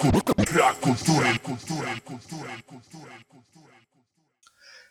Brak kultury, kultury, kultury, kultury, kultury.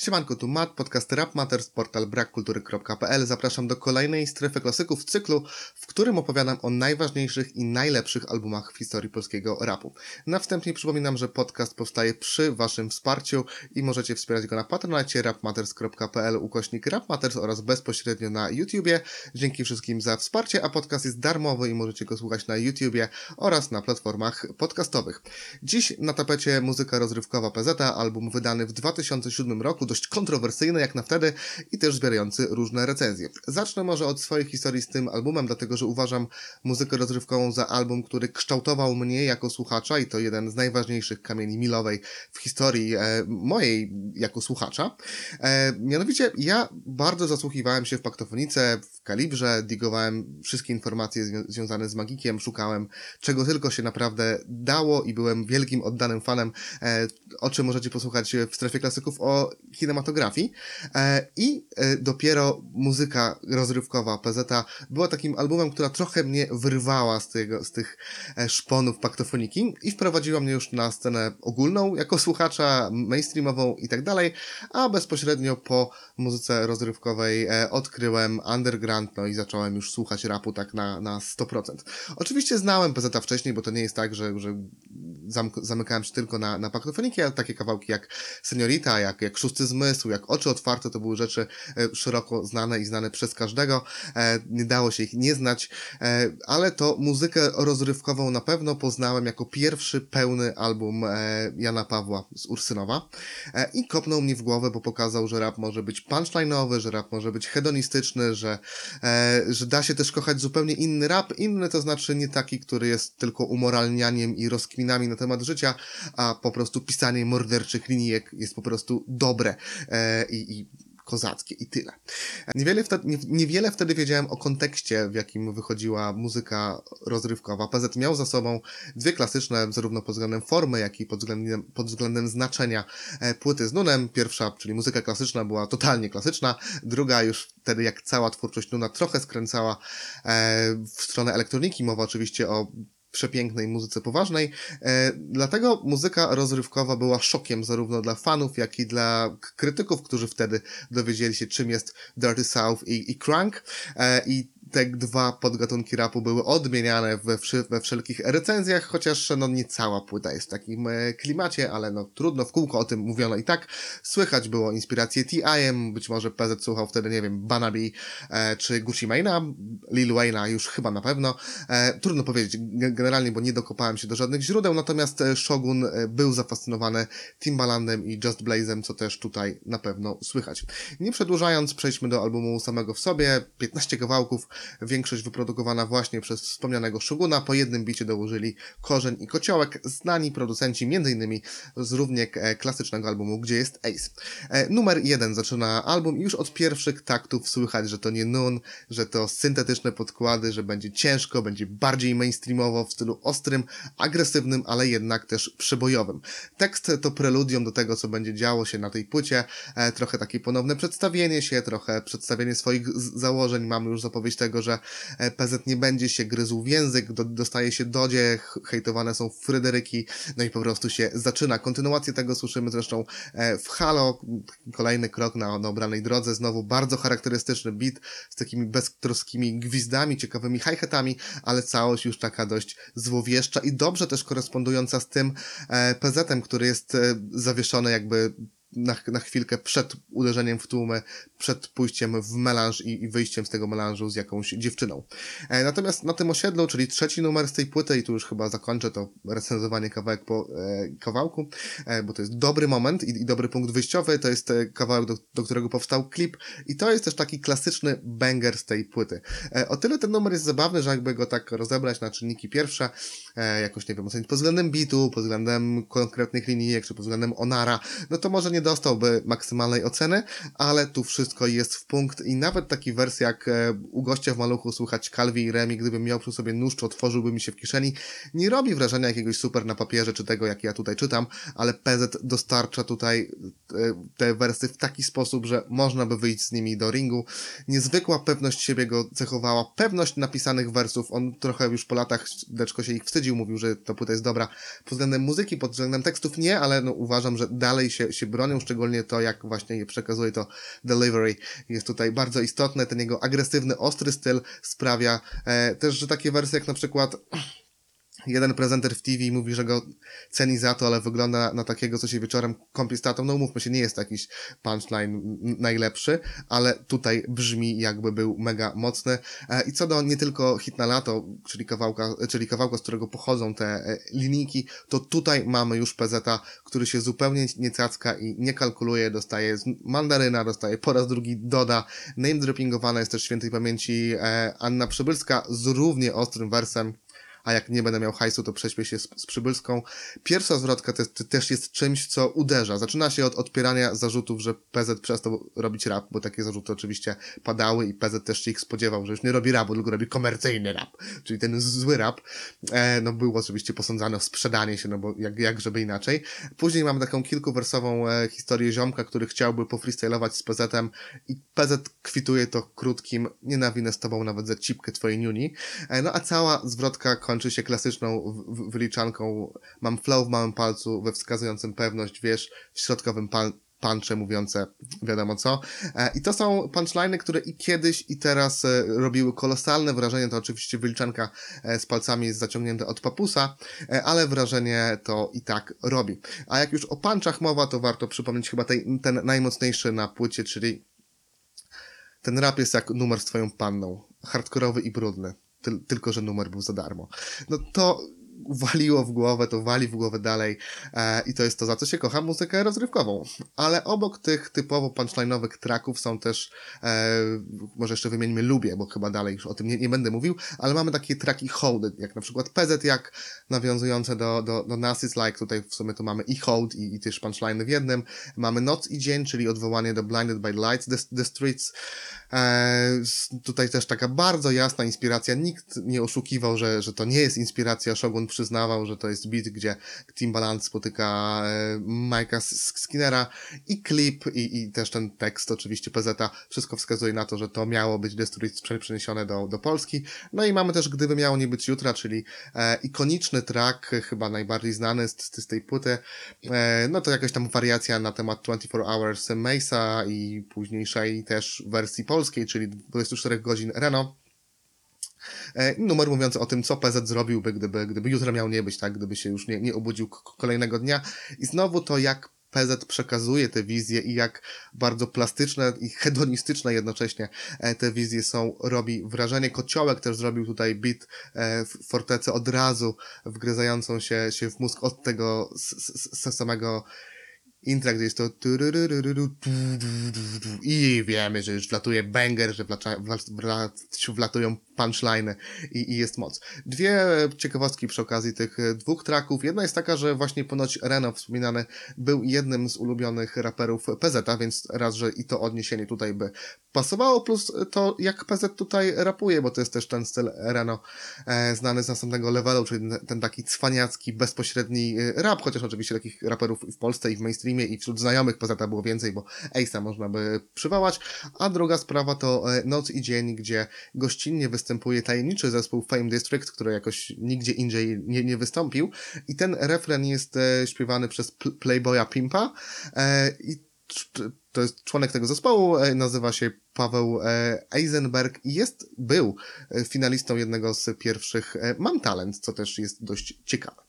Siemanko, tu Matt, podcast Rap Matters, portal brakkultury.pl. Zapraszam do kolejnej strefy klasyków cyklu, w którym opowiadam o najważniejszych i najlepszych albumach w historii polskiego rapu. Na wstępie przypominam, że podcast powstaje przy Waszym wsparciu i możecie wspierać go na patronacie rapmatters.pl ukośnik rapmatters oraz bezpośrednio na YouTubie. Dzięki wszystkim za wsparcie, a podcast jest darmowy i możecie go słuchać na YouTubie oraz na platformach podcastowych. Dziś na tapecie muzyka rozrywkowa PZ, album wydany w 2007 roku, dość kontrowersyjny jak na wtedy i też zbierający różne recenzje. Zacznę może od swojej historii z tym albumem, dlatego że uważam muzykę rozrywkową za album, który kształtował mnie jako słuchacza i to jeden z najważniejszych kamieni milowej w historii e, mojej jako słuchacza. E, mianowicie ja bardzo zasłuchiwałem się w paktofonice, w kalibrze, digowałem wszystkie informacje zwią- związane z magikiem, szukałem czego tylko się naprawdę dało i byłem wielkim oddanym fanem, e, o czym możecie posłuchać w strefie klasyków o kinematografii. E, I e, dopiero muzyka rozrywkowa PZ była takim albumem, która trochę mnie wyrwała z, tego, z tych e, szponów paktofoniki i wprowadziła mnie już na scenę ogólną jako słuchacza, mainstreamową i tak dalej, a bezpośrednio po muzyce rozrywkowej odkryłem underground, no i zacząłem już słuchać rapu tak na, na 100%. Oczywiście znałem PZ wcześniej, bo to nie jest tak, że, że zamykałem się tylko na, na paktofoniki, ale takie kawałki jak Seniorita, jak, jak Szósty Zmysł, jak Oczy Otwarte, to były rzeczy e, szeroko znane i znane przez każdego. E, nie dało się ich nie znać, e, ale to muzykę rozrywkową na pewno poznałem jako pierwszy pełny album Jana Pawła z Ursynowa i kopnął mi w głowę, bo pokazał, że rap może być punchline'owy, że rap może być hedonistyczny, że, że da się też kochać zupełnie inny rap. Inny to znaczy nie taki, który jest tylko umoralnianiem i rozkminami na temat życia, a po prostu pisanie morderczych linijek jest po prostu dobre e, i, i kozackie i tyle. Niewiele wtedy, nie, niewiele wtedy wiedziałem o kontekście, w jakim wychodziła muzyka rozrywkowa. PZ miał za sobą dwie klasyczne, zarówno pod względem formy, jak i pod względem, pod względem znaczenia e, płyty z Nunem. Pierwsza, czyli muzyka klasyczna, była totalnie klasyczna. Druga już wtedy, jak cała twórczość Nuna, trochę skręcała e, w stronę elektroniki. Mowa oczywiście o przepięknej muzyce poważnej. E, dlatego muzyka rozrywkowa była szokiem zarówno dla fanów, jak i dla krytyków, którzy wtedy dowiedzieli się, czym jest Dirty South i, i Crunk. E, I te dwa podgatunki rapu były odmieniane we, we wszelkich recenzjach, chociaż no nie cała płyta jest w takim e, klimacie, ale no trudno, w kółko o tym mówiono i tak. Słychać było inspirację T.I.M., być może PZ słuchał wtedy, nie wiem, Banabi e, czy Gucci Mane'a, Lil Wayne'a już chyba na pewno. E, trudno powiedzieć ge- generalnie, bo nie dokopałem się do żadnych źródeł, natomiast e, Shogun e, był zafascynowany Timbalandem i Just Blazem, co też tutaj na pewno słychać. Nie przedłużając, przejdźmy do albumu samego w sobie. 15 kawałków, większość wyprodukowana właśnie przez wspomnianego Shoguna. Po jednym bicie dołożyli Korzeń i Kociołek, znani producenci m.in. z równie e, klasycznego albumu Gdzie jest Ace. E, numer jeden zaczyna album i już od pierwszych taktów słychać, że to nie nun, że to syntetyczne podkłady, że będzie ciężko, będzie bardziej mainstreamowo, w stylu ostrym, agresywnym, ale jednak też przebojowym. Tekst to preludium do tego, co będzie działo się na tej płycie, e, trochę takie ponowne przedstawienie się, trochę przedstawienie swoich założeń. Mamy już zapowiedź tego, że e, PZ nie będzie się gryzł w język, do, dostaje się dodzie, hejtowane są Fryderyki, no i po prostu się zaczyna. Kontynuację tego słyszymy zresztą e, w Halo, kolejny krok na, na obranej drodze, znowu bardzo charakterystyczny beat z takimi beztroskimi gwizdami, ciekawymi hi-hatami, ale całość już taka dość złowieszcza i dobrze też korespondująca z tym e, PZ-em, który jest zawieszony jakby na, na chwilkę przed uderzeniem w tłumy, przed pójściem w melanż i, i wyjściem z tego melanżu z jakąś dziewczyną. E, natomiast na tym osiedlu, czyli trzeci numer z tej płyty, i tu już chyba zakończę to recenzowanie kawałek po e, kawałku, e, bo to jest dobry moment i, i dobry punkt wyjściowy, to jest e, kawałek, do, do którego powstał klip i to jest też taki klasyczny banger z tej płyty. E, o tyle ten numer jest zabawny, że jakby go tak rozebrać na czynniki pierwsze, e, jakoś nie wiem, ocenić pod względem bitu, pod względem konkretnych linijek, czy pod względem onara, no to może nie dostałby maksymalnej oceny, ale tu wszystko jest w punkt i nawet taki wers jak e, u gościa w maluchu słychać Calvi i Remi, gdybym miał przy sobie nóż, otworzyłby mi się w kieszeni, nie robi wrażenia jakiegoś super na papierze, czy tego, jak ja tutaj czytam, ale PZ dostarcza tutaj e, te wersy w taki sposób, że można by wyjść z nimi do ringu. Niezwykła pewność siebie go cechowała, pewność napisanych wersów, on trochę już po latach deczko się ich wstydził, mówił, że ta płyta jest dobra. Pod względem muzyki, pod względem tekstów nie, ale no, uważam, że dalej się, się bronią, szczególnie to, jak właśnie je przekazuje to delivery. Jest tutaj bardzo istotne, ten jego agresywny, ostry styl sprawia e, też, że takie wersje jak na przykład jeden prezenter w TV mówi, że go ceni za to, ale wygląda na, takiego, co się wieczorem kąpi z tatą. No umówmy się, nie jest jakiś punchline najlepszy, ale tutaj brzmi jakby był mega mocny. E, I co do nie tylko hit na lato, czyli kawałka, czyli kawałka, z którego pochodzą te e, linijki, to tutaj mamy już PZ, który się zupełnie nie cacka i nie kalkuluje, dostaje mandaryna, dostaje po raz drugi Doda. Name droppingowana jest też świętej pamięci e, Anna Przybylska z równie ostrym wersem a jak nie będę miał hajsu, to prześpię się z, z przybylską. Pierwsza zwrotka też jest czymś, co uderza. Zaczyna się od odpierania zarzutów, że PZ przestał robić rap, bo takie zarzuty oczywiście padały i PZ też się ich spodziewał, że już nie robi rapu, tylko robi komercyjny rap, czyli ten zły rap. E, no był oczywiście posądzany o sprzedanie się, no bo jak, jak żeby inaczej. Później mamy taką kilkuwersową e, historię ziomka, który chciałby pofreestylować z PZ-em i PZ kwituje to krótkim, nienawinę z tobą nawet za cipkę twojej niuni. E, no a cała zwrotka kończy się klasyczną wyliczanką mam flow w małym palcu, we wskazującym pewność, wiesz, w środkowym pal puncze mówiące wiadomo co. E, I to są punchliny, które i kiedyś, i teraz e, robiły kolosalne wrażenie. To oczywiście wyliczanka e, z palcami jest zaciągnięta od papusa, ale wrażenie to i tak robi. A jak już o punchach mowa, to warto przypomnieć chyba tej, ten najmocniejszy na płycie, czyli ten rap jest jak numer z twoją panną. Hardkorowy i brudny. Tyl tylko, że numer był za darmo. No to waliło w głowę, to wali w głowę dalej e, i to jest to, za co się kocha muzykę rozrywkową. Ale obok tych typowo punchline'owych tracków są też, e, może jeszcze wymieńmy Lubię, bo chyba dalej już o tym nie, nie będę mówił, ale mamy takie traki hołdy, jak na przykład PZ, jak nawiązujące do, do, do Nas is Like, tutaj w sumie to mamy i hołd i, i też punchline w jednym. Mamy Noc i Dzień, czyli odwołanie do Blinded by Lights, The, the Streets. E, tutaj też taka bardzo jasna inspiracja. Nikt nie oszukiwał, że, że to nie jest inspiracja. Shogun przyznawał, że to jest beat, gdzie Timbaland spotyka e, Mike'a Skinnera i klip i, i też ten tekst oczywiście PZ. Wszystko wskazuje na to, że to miało być prze- przeniesione do, do Polski. No i mamy też Gdyby miało nie być jutra, czyli e, ikoniczny track, chyba najbardziej znany z, z tej płyty. E, no to jakaś tam wariacja na temat 24 Hours Mesa i późniejszej też wersji polskiej, czyli 24 godzin Reno. E, numer mówiący o tym, co PZ zrobiłby, gdyby, gdyby jutro miał nie być, tak? Gdyby się już nie, nie obudził kolejnego dnia. I znowu to, jak PZ przekazuje te wizje i jak bardzo plastyczne i hedonistyczne jednocześnie e, te wizje są, robi wrażenie. Kociołek też zrobił tutaj beat e, w fortecy od razu wgryzającą się, się w mózg od tego samego intra, gdzie jest to i wiemy, że już wlatuje banger, że wlatują punchline i, i jest moc. Dwie ciekawostki przy okazji tych e, dwóch tracków. Jedna jest taka, że właśnie ponoć Reno wspominany był jednym z ulubionych raperów PZ, więc raz, że i to odniesienie tutaj by pasowało, plus to jak PZ tutaj rapuje, bo to jest też ten styl Reno e, znany z następnego levelu, czyli ten, ten taki cwaniacki, bezpośredni e, rap, chociaż oczywiście takich raperów w Polsce i w mainstreamie i wśród znajomych PZ było więcej, bo Ace'a można by przywołać, a druga sprawa to e, Noc i Dzień, gdzie gościnnie występuje tajemniczy zespół Fame District, który jakoś nigdzie indziej nie, nie wystąpił i ten refren jest e, śpiewany przez pl- Playboya Pimpa e, i to jest członek tego zespołu, e, nazywa się Paweł e, Eisenberg i jest, był e, finalistą jednego z pierwszych Mam Talent, co też jest dość ciekawe.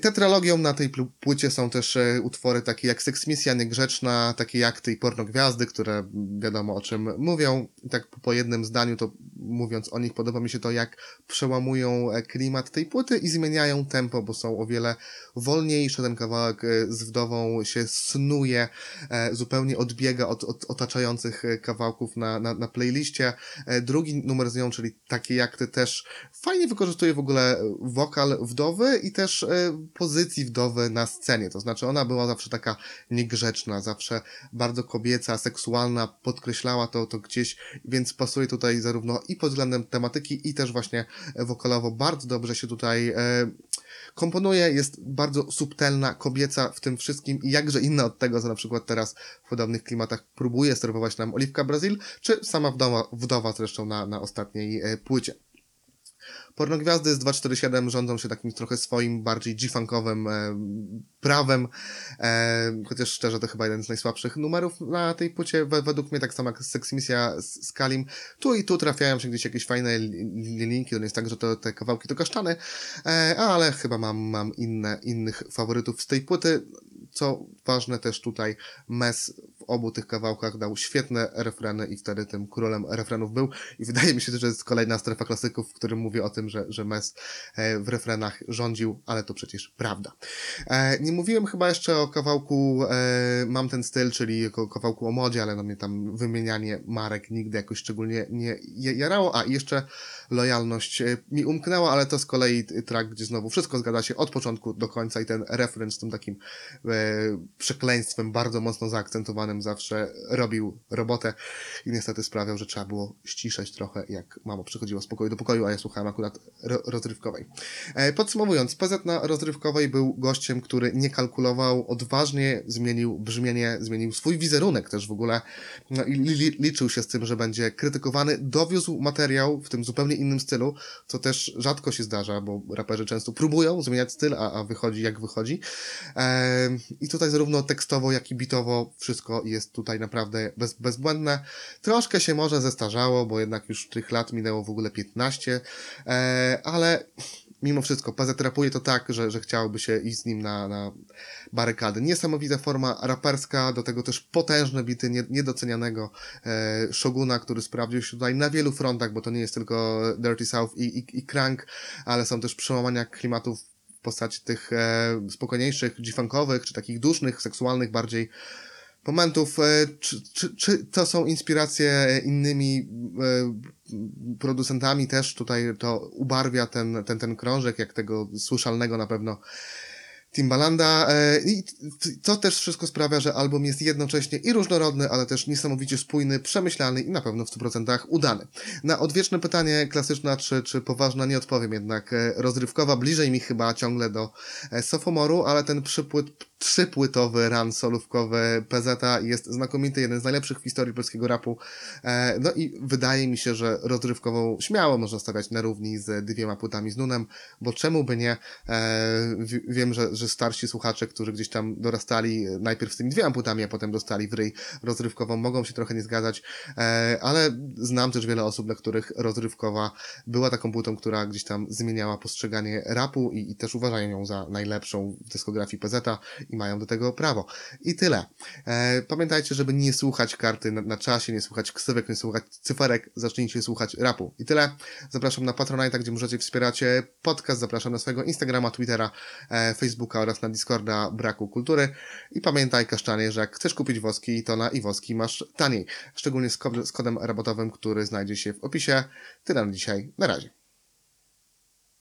Tetralogią na tej płycie są też utwory takie jak Seksmisja Niegrzeczna, takie jak Ty i Pornogwiazdy, które wiadomo o czym mówią. Tak po jednym zdaniu to mówiąc o nich, podoba mi się to, jak przełamują e, klimat tej płyty i zmieniają tempo, bo są o wiele wolniejsze. Ten kawałek e, z wdową się snuje, e, zupełnie odbiega od, od otaczających kawałków na, na, na playliście. Drugi numer z nią, czyli takie jak ty też fajnie wykorzystuje w ogóle wokal wdowy i też pozycji wdowy na scenie. To znaczy ona była zawsze taka niegrzeczna, zawsze bardzo kobieca, seksualna, podkreślała to, to gdzieś, więc pasuje tutaj zarówno i pod względem tematyki i też właśnie wokalowo bardzo dobrze się tutaj e, komponuje, jest bardzo subtelna, kobieca w tym wszystkim i jakże inna od tego, co na przykład teraz w podobnych klimatach próbuje serwować nam Oliwka Brazil, czy sama wdowa, wdowa zresztą na, na ostatniej e, płycie. Pornogwiazdy z 247 rządzą się takim trochę swoim, bardziej G-funkowym e, prawem, e, chociaż szczerze to chyba jeden z najsłabszych numerów na tej płycie, we, według mnie tak samo jak Sex z, z Kalim. Tu i tu trafiają się gdzieś jakieś fajne li, li, linki, to nie jest tak, że to, te kawałki to kasztany, e, ale chyba mam, mam inne, innych faworytów z tej płyty, co ważne też tutaj Mes obu tych kawałkach dał świetne refreny i wtedy tym królem refrenów był i wydaje mi się, że jest kolejna strefa klasyków, w którym mówię o tym, że, że Mes e, w refrenach rządził, ale to przecież prawda. E, nie mówiłem chyba jeszcze o kawałku e, Mam ten styl, czyli o kawałku o modzie, ale no mnie tam wymienianie marek nigdy jakoś szczególnie nie jarało, a jeszcze lojalność mi umknęła, ale to z kolei track, gdzie znowu wszystko zgadza się od początku do końca i ten refren z tym takim przekleństwem bardzo mocno zaakcentowanym zawsze robił robotę i niestety sprawiał, że trzeba było ściszać trochę, jak mama przychodziła z pokoju do pokoju, a ja słuchałem akurat ro rozrywkowej. E, podsumowując, PZ na rozrywkowej był gościem, który nie kalkulował, odważnie zmienił brzmienie, zmienił swój wizerunek też w ogóle no i li liczył się z tym, że będzie krytykowany, dowiózł materiał w tym zupełnie innym stylu, co też rzadko się zdarza, bo raperzy często próbują zmieniać styl, a, a wychodzi jak wychodzi. E, I tutaj zarówno tekstowo, jak i bitowo wszystko jest tutaj naprawdę bez, bezbłędne. Troszkę się może zestarzało, bo jednak już tych lat minęło w ogóle 15, e, ale mimo wszystko PZ rapuje to tak, że, że chciałoby się iść z nim na, na barykady. Niesamowita forma raperska, do tego też potężne bity nie, niedocenianego e, Shoguna, który sprawdził się tutaj na wielu frontach, bo to nie jest tylko Dirty South i, i, i Crank, ale są też przełamania klimatów w postaci tych e, spokojniejszych, g-funkowych, czy takich dusznych, seksualnych bardziej momentów, e, czy, czy, czy to są inspiracje innymi e, producentami też? Tutaj to ubarwia ten, ten, ten krążek, jak tego słyszalnego na pewno Timbalanda e, i to też wszystko sprawia, że album jest jednocześnie i różnorodny, ale też niesamowicie spójny, przemyślany i na pewno w 100% udany. Na odwieczne pytanie klasyczna czy, czy poważna nie odpowiem jednak. Rozrywkowa bliżej mi chyba ciągle do Sophomoru, ale ten przypłyt trzypłytowy run solówkowy PZ jest znakomity, jeden z najlepszych w historii polskiego rapu. E, no i wydaje mi się, że rozrywkową śmiało można stawiać na równi z dwiema płytami z Nunem, bo czemu by nie? E, wiem, że, że starsi słuchacze, którzy gdzieś tam dorastali najpierw z tymi dwiema płytami, a potem dostali w ryj rozrywkową, mogą się trochę nie zgadzać, e, ale znam też wiele osób, dla których rozrywkowa była taką płytą, która gdzieś tam zmieniała postrzeganie rapu i, i też uważają ją za najlepszą w dyskografii PZ i mają do tego prawo. I tyle. E, pamiętajcie, żeby nie słuchać karty na, na, czasie, nie słuchać ksywek, nie słuchać cyferek, zacznijcie słuchać rapu. I tyle. Zapraszam na Patronite, gdzie możecie wspierać podcast, zapraszam na swojego Instagrama, Twittera, e, Facebooka oraz na Discorda Braku Kultury. I pamiętaj, kaszczanie, że jak chcesz kupić woski, to na i woski masz taniej. Szczególnie z, z kodem rabatowym, który znajdzie się w opisie. Tyle na dzisiaj. Na razie.